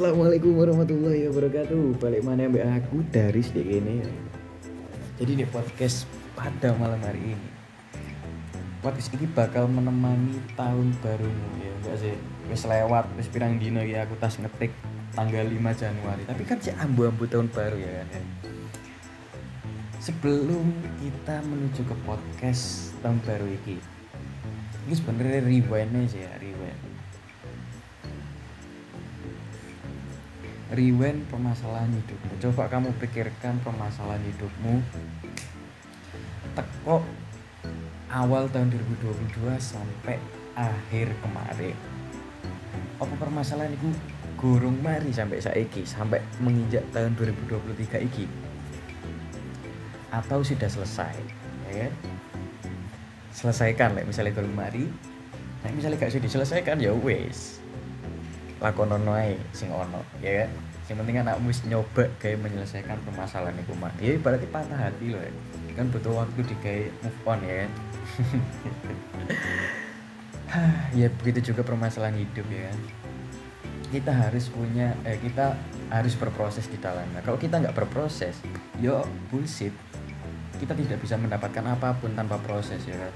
Assalamualaikum warahmatullahi wabarakatuh. Balik mana mbak aku dari sedikit ini. Jadi di podcast pada malam hari ini. Podcast ini bakal menemani tahun barumu ya enggak sih? Wis lewat, wis pirang dino ya aku tas ngetik tanggal 5 Januari. Tapi kan sih ambu-ambu tahun baru ya kan. Sebelum kita menuju ke podcast tahun baru ini, ini sebenarnya rewind sih ya, rewind. Rewind permasalahan hidupmu. Coba kamu pikirkan permasalahan hidupmu. Teko awal tahun 2022 sampai akhir kemarin. Apa permasalahan itu gurung mari sampai saiki sampai menginjak tahun 2023 iki. Atau sudah selesai ya kan? Selesaikan lah misalnya gurung mari. Nah misalnya gak sudah diselesaikan ya wes lakonono ae sing ono ya kan? Yang penting anakmu wis nyoba kayak menyelesaikan permasalahan itu mah ya berarti patah hati loh ya. Kan butuh waktu di kayak move on ya kan? Ya begitu juga permasalahan hidup ya kan? Kita harus punya eh kita harus berproses di dalamnya kalau kita nggak berproses yo bullshit. Kita tidak bisa mendapatkan apa pun tanpa proses ya kan?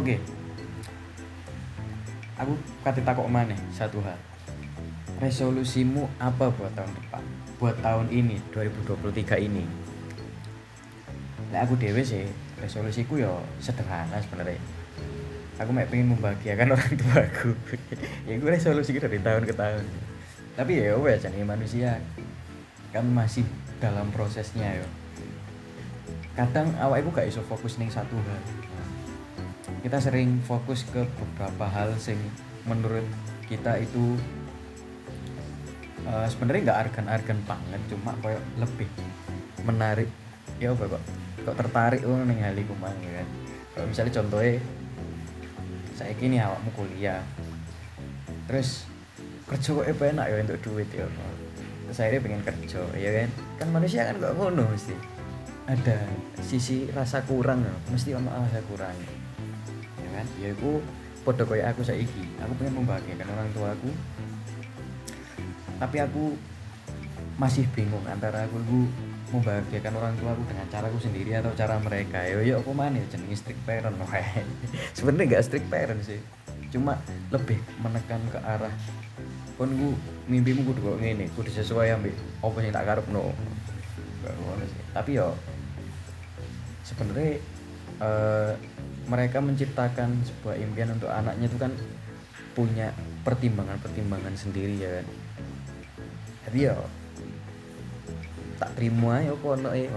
Oke aku kata takut mana satu hal. Resolusimu apa buat tahun depan? Buat tahun ini 2023 ini. Nah aku dewe sih resolusiku ya sederhana sebenarnya. Aku mau pengen membahagiakan orang tua aku ya gue resolusi dari tahun ke tahun. Tapi ya wes jadi manusia kan masih dalam prosesnya yo kadang awak ibu gak iso fokus nih satu hal kita sering fokus ke beberapa hal sing menurut kita itu uh, sebenarnya nggak argan-argan banget cuma kayak lebih menarik. Ya apa kok kok tertarik lo neng hal mang ya kan? Kalau misalnya contohnya saya kini awakmu kuliah terus kerja kok enak ya untuk duit ya terus akhirnya pengen kerja ya kan? Kan manusia kan gak ngono mesti. Ada sisi rasa kurang mesti ono rasa kurang kan? Ya aku podo kayak aku saiki. Aku pengen membahagiakan orang tua aku. Tapi aku masih bingung antara aku lu membahagiakan orang tua aku dengan caraku sendiri atau cara mereka. Yo yo aku mana ya jenenge strict parent? Sebenarnya gak strict parent sih. Cuma lebih menekan ke arah kon ku mimpimu kudu kok ngene kudu sesuai ambil apa sing tak karep no tapi yo sebenarnya uh, mereka menciptakan sebuah impian untuk anaknya itu kan punya pertimbangan-pertimbangan sendiri ya kan? Tapi yo tak terima ya kono e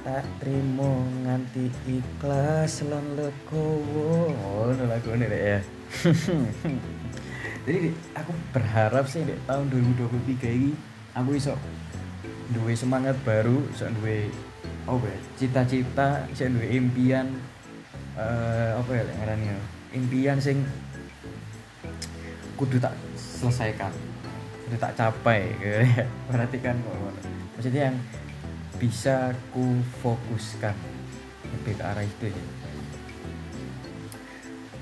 tak terima nganti ikhlas lan legowo. Ngono lagune deh ya. Jadi aku berharap sih di tahun 2023 ini aku iso duwe semangat baru iso duwe oh ya? Cita-cita iso duwe impian uh, apa ya ngarannya impian sing kudu tak selesaikan kudu tak capai. Berarti kan maksudnya yang bisa ku fokuskan lebih ke arah itu ya.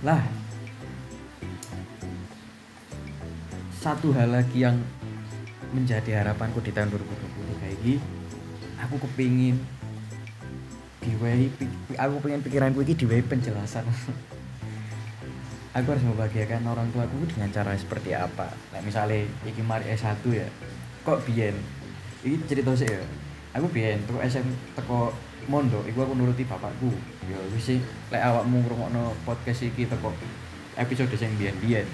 Lah satu hal lagi yang menjadi harapanku di tahun 2023 ini aku kepingin diwai aku pengen pikiranku ini diwai penjelasan. Aku harus membahagiakan orang tua aku dengan cara seperti apa. Nah, misalnya iki mari S1 ya kok biyen? Ini cerita sih ya. Aku biyen teko SM teko mondo iku aku nuruti bapakku. Ya wis sih lek awakmu ngrungokno podcast iki teko episode sing biyen-biyen.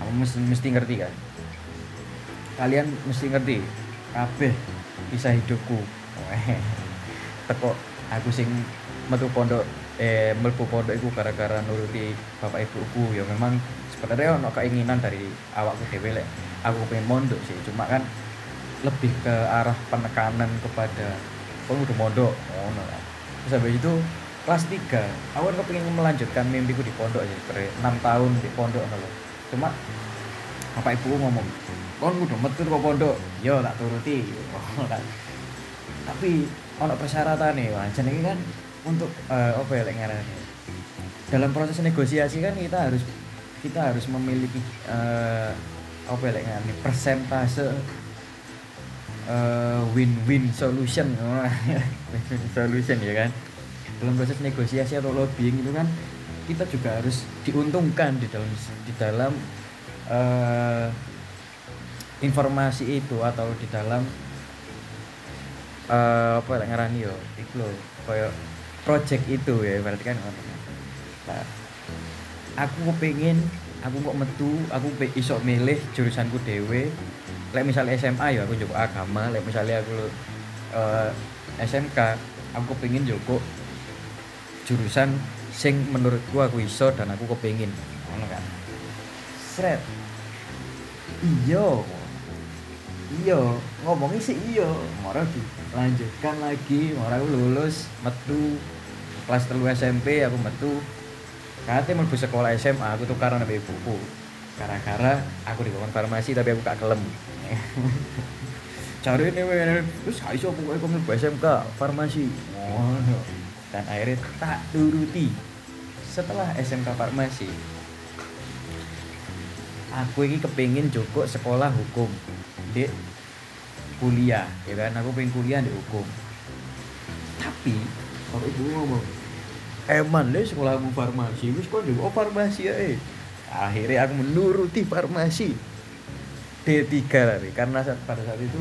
Kamu mesti, mesti ngerti kan? Kalian mesti ngerti kabeh kisah hidupku. Teko aku sing metu pondok eh melbu pondok iku gara-gara nuruti bapak ibuku ya memang sebenarnya ono keinginan dari awakku dhewe lek aku pengen mondok sih cuma kan lebih ke arah penekanan kepada kamu udah mondok oh no. terus habis itu kelas 3 aku kan pengen melanjutkan mimpiku di pondok aja sebenarnya 6 tahun di pondok no. cuma bapak ibu ngomong kon udah metu kok pondok yo tak turuti oh. tapi ono persyaratan nih wah ini kan untuk uh, apa ya dalam proses negosiasi kan kita harus kita harus memiliki uh, apa lek ngene persentase eh, win-win solution. Solution ya kan? Dalam proses negosiasi atau lobbying itu kan kita juga harus diuntungkan di dalam di dalam uh, informasi itu atau di dalam uh, apa lah ngarani yo itu loh kayak project itu ya berarti kan nah, aku pengen aku kok metu aku iso milih jurusanku dewe lek misalnya SMA ya aku coba agama lek misalnya aku uh, eh, SMK aku pengen joko jurusan sing menurutku aku iso dan aku kepengin ngono kan? Sret. Iyo iyo ngomongnya sih iyo marah lanjutkan lagi. Marah lulus metu. Kelas telu SMP aku metu. Katanya mau sekolah SMA aku karena ibuku. Gara-gara aku di farmasi tapi aku gak kelem. Cari ini terus iso aku kamu SMK farmasi. Dan akhirnya tak turuti. Setelah SMK Farmasi aku ini kepingin cukup sekolah hukum di kuliah ya kan? Aku pengen kuliah di hukum. Tapi kalau ibu ngomong eman deh sekolah aku farmasi wis kok di oh farmasi ya eh akhirnya aku menuruti farmasi. D3 tapi karena pada saat itu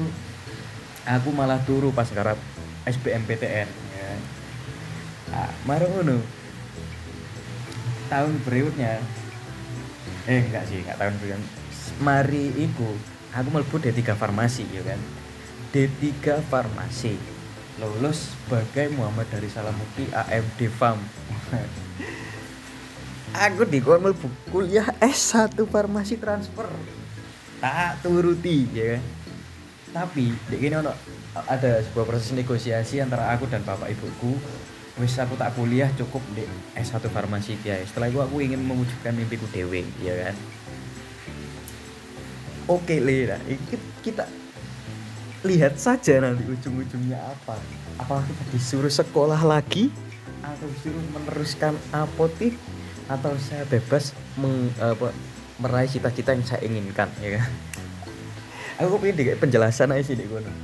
aku malah turu pas garap SBMPTN ah maro ngono. Tahun berikutnya eh enggak sih enggak tahun berikutnya. Mari iku aku melebut D3 farmasi ya kan? D3 farmasi. Lulus sebagai Muhammad dari Salamuti AMD FAM aku di kuliah S1 farmasi transfer. Tak turuti ya kan? Tapi di gini ada sebuah proses negosiasi antara aku dan bapak ibuku. Wis aku tak kuliah cukup di S1 farmasi ya setelah itu aku ingin mewujudkan mimpiku dewe ya kan oke Lera kita lihat saja nanti ujung-ujungnya apa. Apakah kita disuruh sekolah lagi atau disuruh meneruskan apotik atau saya bebas meng, apa, meraih cita-cita yang saya inginkan ya kan? Aku pengen di penjelasan aja sih di gunung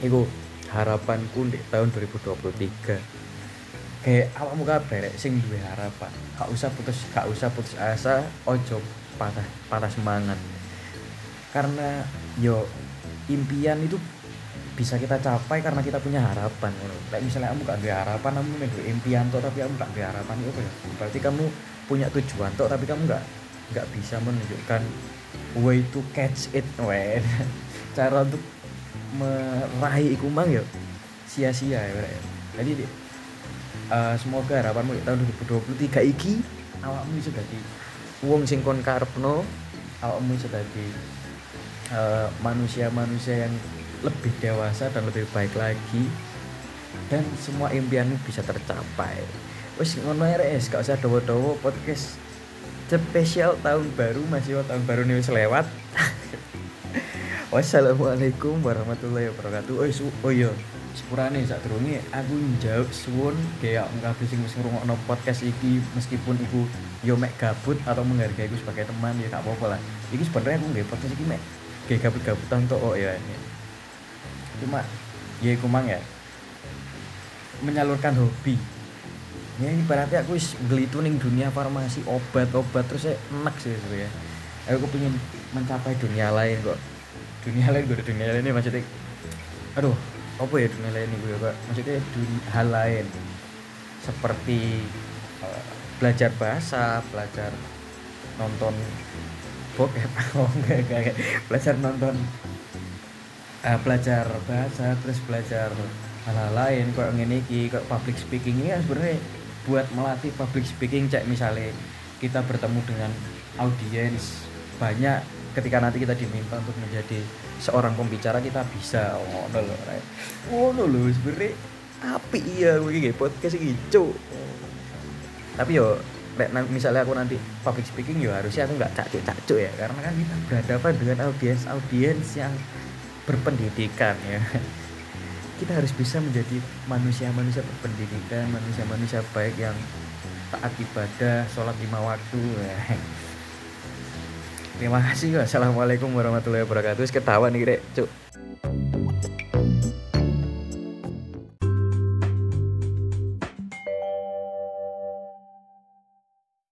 itu harapanku di tahun 2023 kayak awakmu kabeh sing duwe harapan. Gak usah putus gak usah putus asa ojo patah patah semangat karena yo impian itu bisa kita capai karena kita punya harapan kayak misalnya kamu gak ada harapan kamu punya impian toh tapi kamu gak ada harapan itu ya? Berarti kamu punya tujuan toh tapi kamu gak gak bisa menunjukkan way to catch it way cara untuk meraih ikumang yo sia-sia ya jadi uh, semoga harapanmu di tahun 2023 iki awakmu bisa jadi wong sing kon karepno awakmu bisa jadi uh, manusia-manusia yang lebih dewasa dan lebih baik lagi. Dan semua impianmu bisa tercapai. Wis ngono RS gak usah dawa-dawa podcast spesial tahun baru masih tahun baru nih lewat. Wassalamualaikum warahmatullahi wabarakatuh. Oh, oh iya sepurane saat turunnya aku jauh suwun kayak kabeh sing wis ngrungokno podcast iki meskipun iku yo mek gabut atau menghargai aku sebagai teman ya gak apa-apa lah. Iki sebenarnya aku nggak podcast iki mek kayak gabut-gabutan tok oh ya cuma ya iku mang ya. Menyalurkan hobi. Ya ini berarti aku wis gelitu ning dunia farmasi obat-obat terus saya enak sih sebenarnya aku pengen mencapai dunia lain kok. Dunia lain gue dunia lain ini maksudnya aduh apa ya dunia lain gue pak? Maksudnya dunia hal lain. Seperti uh, belajar bahasa belajar nonton bokep oh enggak, enggak, enggak. belajar nonton uh, belajar bahasa terus belajar hal-hal lain kok ngene iki kok public speaking ini kan sebenarnya buat melatih public speaking. Cek misalnya kita bertemu dengan audiens banyak ketika nanti kita diminta untuk menjadi seorang pembicara kita bisa. Oh no lo oh no lo sebenernya api iya kayak podcast ini cuk. Tapi yo misalnya aku nanti public speaking yo harusnya aku nggak cacuk ya. Karena kan kita berhadapan dengan audiens audiens yang berpendidikan ya. Kita harus bisa menjadi manusia-manusia berpendidikan manusia-manusia baik yang taat ibadah sholat lima waktu ya. Terima kasih assalamualaikum warahmatullahi wabarakatuh. Ketahuan nih rek. Cuk